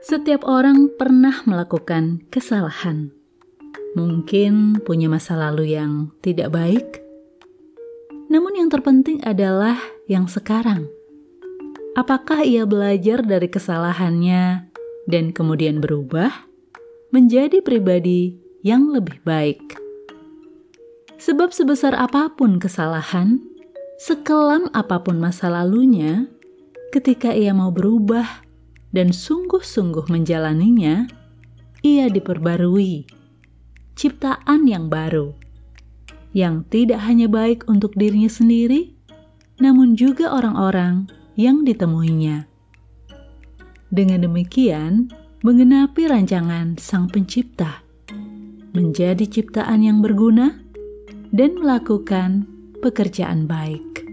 Setiap orang pernah melakukan kesalahan. Mungkin punya masa lalu yang tidak baik, namun yang terpenting adalah yang sekarang. Apakah ia belajar dari kesalahannya dan kemudian berubah menjadi pribadi yang lebih baik? Sebab, sebesar apa pun kesalahan, sekelam apa pun masa lalunya, ketika ia mau berubah dan sungguh-sungguh menjalaninya, ia diperbarui ciptaan yang baru yang tidak hanya baik untuk dirinya sendiri, namun juga orang-orang yang ditemuinya. Dengan demikian, mengenapi rancangan Sang Pencipta, menjadi ciptaan yang berguna dan melakukan pekerjaan baik.